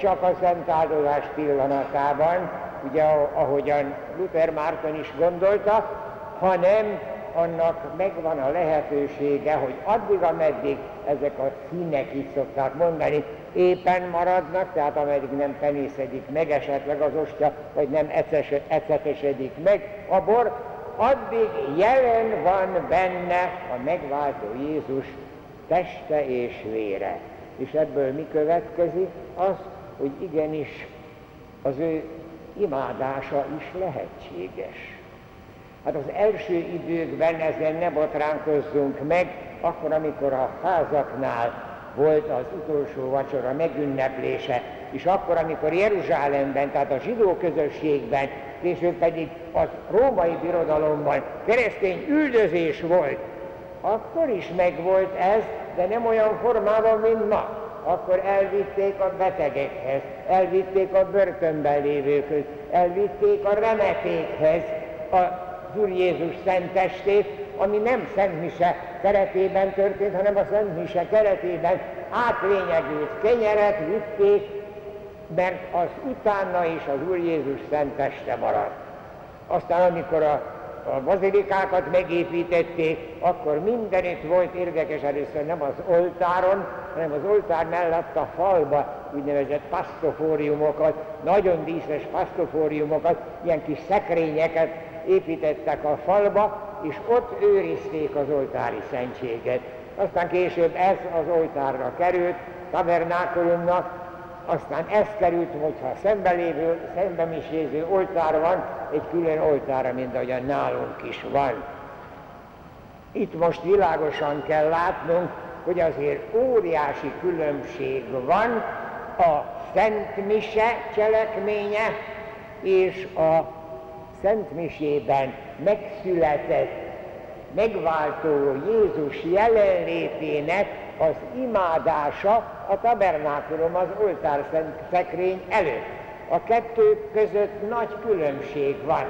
csak a szent áldozás pillanatában, ugye ahogyan Luther Márton is gondolta, hanem annak megvan a lehetősége, hogy addig, ameddig ezek a színek, így szokták mondani, éppen maradnak, tehát ameddig nem penészedik meg esetleg az ostya, vagy nem ecetesedik meg a bor, addig jelen van benne a megváltó Jézus teste és vére. És ebből mi következik? Az, hogy igenis az ő imádása is lehetséges. Hát az első időkben ezen ne botránkozzunk meg, akkor, amikor a házaknál volt az utolsó vacsora megünneplése, és akkor, amikor Jeruzsálemben, tehát a zsidó közösségben, később pedig az római birodalomban keresztény üldözés volt, akkor is megvolt ez, de nem olyan formában, mint ma. Akkor elvitték a betegekhez, elvitték a börtönben lévőkhöz, elvitték a remetékhez az Úr Jézus szentestét, ami nem Szentmise keretében történt, hanem a Szentmise keretében átlényegült kenyeret vitték, mert az utána is az Úr Jézus szenteste maradt. Aztán, amikor a a bazilikákat megépítették, akkor mindenütt volt érdekes először nem az oltáron, hanem az oltár mellett a falba úgynevezett pasztofóriumokat, nagyon díszes pasztofóriumokat, ilyen kis szekrényeket építettek a falba, és ott őrizték az oltári szentséget. Aztán később ez az oltárra került, tabernákulumnak, aztán ez került, hogyha szembe lévő, szembe miséző oltár van, egy külön oltára, mint ahogyan nálunk is van. Itt most világosan kell látnunk, hogy azért óriási különbség van a Szent Mise cselekménye és a Szent Misében megszületett, megváltó Jézus jelenlétének az imádása a tabernákulum, az oltár szekrény előtt. A kettő között nagy különbség van.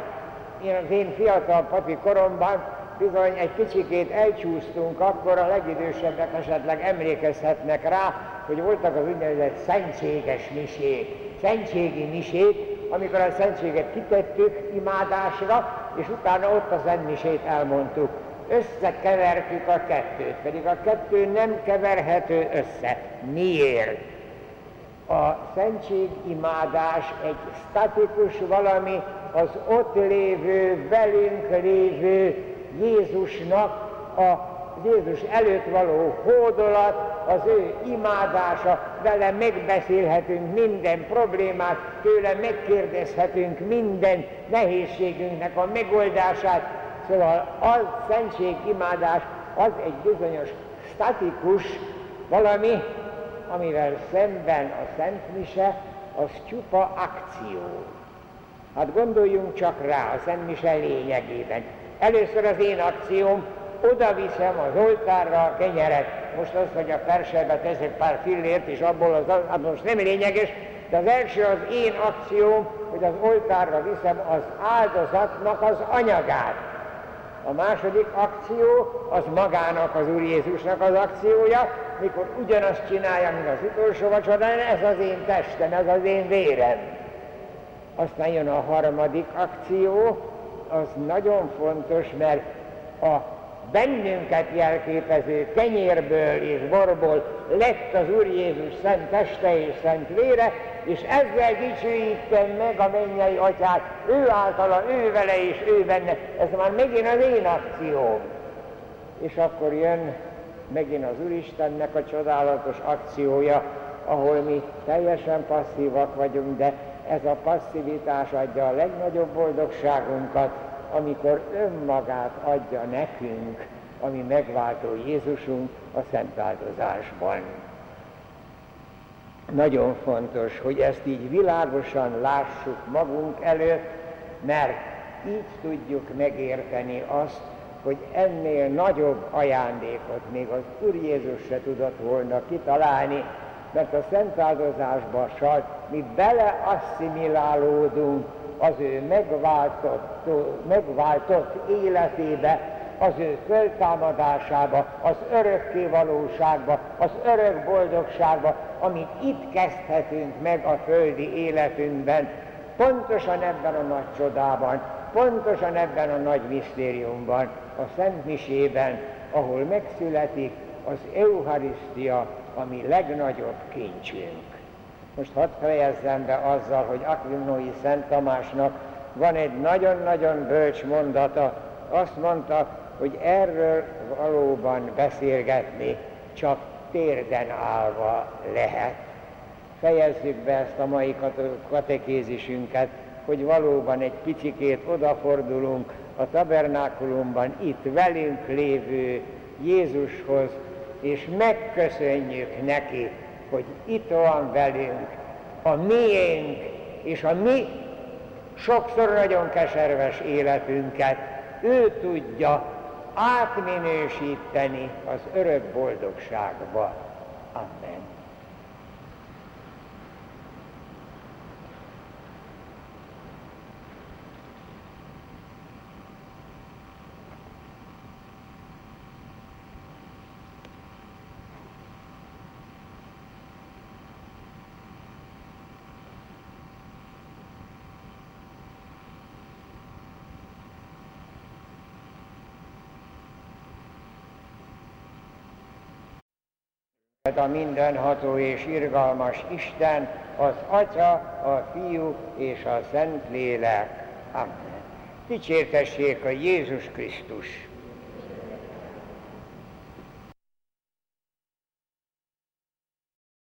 Én az én fiatal papi koromban bizony egy kicsikét elcsúsztunk, akkor a legidősebbek esetleg emlékezhetnek rá, hogy voltak az úgynevezett szentséges misék, szentségi misék, amikor a szentséget kitettük imádásra, és utána ott a szentmisét elmondtuk összekevertük a kettőt, pedig a kettő nem keverhető össze. Miért? A szentségimádás egy statikus valami, az ott lévő, velünk lévő Jézusnak a Jézus előtt való hódolat, az ő imádása, vele megbeszélhetünk minden problémát, tőle megkérdezhetünk minden nehézségünknek a megoldását, Szóval az szentségimádás az egy bizonyos statikus valami, amivel szemben a Szent Mise az csupa akció. Hát gondoljunk csak rá a Szent Mise lényegében. Először az én akcióm, oda viszem az oltárra a kenyeret. Most az, hogy a perselbe teszek pár fillért, és abból az, az most nem lényeges, de az első az én akcióm, hogy az oltárra viszem az áldozatnak az anyagát. A második akció az magának, az Úr Jézusnak az akciója, mikor ugyanazt csinálja, mint az utolsó vacsorán, ez az én testem, ez az én vérem. Aztán jön a harmadik akció, az nagyon fontos, mert a bennünket jelképező kenyérből és borból lett az Úr Jézus szent teste és szent vére, és ezzel dicsőítem meg a mennyei atyát, ő általa, ő vele és ő benne. Ez már megint az én akcióm. És akkor jön megint az Úristennek a csodálatos akciója, ahol mi teljesen passzívak vagyunk, de ez a passzivitás adja a legnagyobb boldogságunkat, amikor önmagát adja nekünk, ami megváltó Jézusunk a szent áldozásban. Nagyon fontos, hogy ezt így világosan lássuk magunk előtt, mert így tudjuk megérteni azt, hogy ennél nagyobb ajándékot még az Úr Jézus se tudott volna kitalálni, mert a szent áldozásban mi beleasszimilálódunk az ő megváltott, megváltott életébe, az ő föltámadásába, az örökké valóságba, az örök boldogságba, amit itt kezdhetünk meg a földi életünkben, pontosan ebben a nagy csodában, pontosan ebben a nagy misztériumban, a Szent Misében, ahol megszületik az Eucharisztia, ami legnagyobb kincsünk. Most hadd fejezzem be azzal, hogy Aquinoi Szent Tamásnak van egy nagyon-nagyon bölcs mondata, azt mondta, hogy erről valóban beszélgetni csak térden állva lehet. Fejezzük be ezt a mai katekézisünket, hogy valóban egy picikét odafordulunk a tabernákulumban itt velünk lévő Jézushoz, és megköszönjük neki, hogy itt van velünk a miénk és a mi sokszor nagyon keserves életünket. Ő tudja átminősíteni az örök boldogságba. Amen. A mindenható és irgalmas Isten, az Atya, a Fiú és a Szentlélek. Amen. Dicsértessék a Jézus Krisztus!